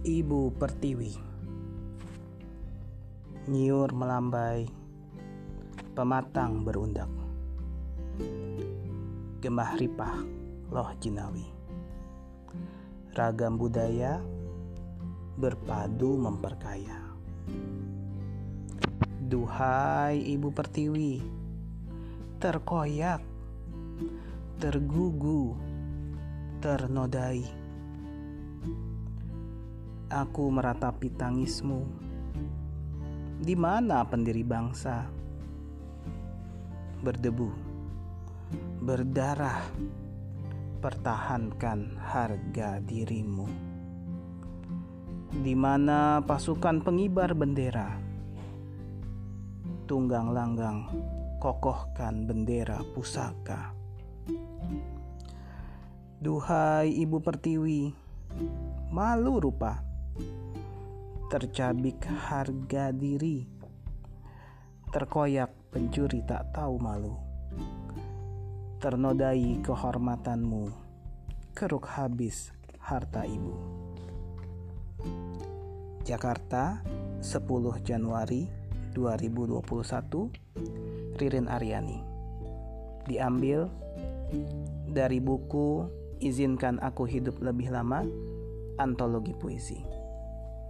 Ibu Pertiwi. Nyiur melambai Pematang berundak. Gemah ripah loh jinawi. Ragam budaya berpadu memperkaya. Duhai Ibu Pertiwi Terkoyak Tergugu Ternodai Aku meratapi tangismu. Di mana pendiri bangsa? Berdebu, berdarah, pertahankan harga dirimu. Di mana pasukan pengibar bendera? Tunggang langgang, kokohkan bendera pusaka. Duhai Ibu Pertiwi, malu rupa tercabik harga diri, terkoyak pencuri tak tahu malu, ternodai kehormatanmu, keruk habis harta ibu. Jakarta, 10 Januari 2021, Ririn Aryani. Diambil dari buku Izinkan Aku Hidup Lebih Lama, antologi puisi.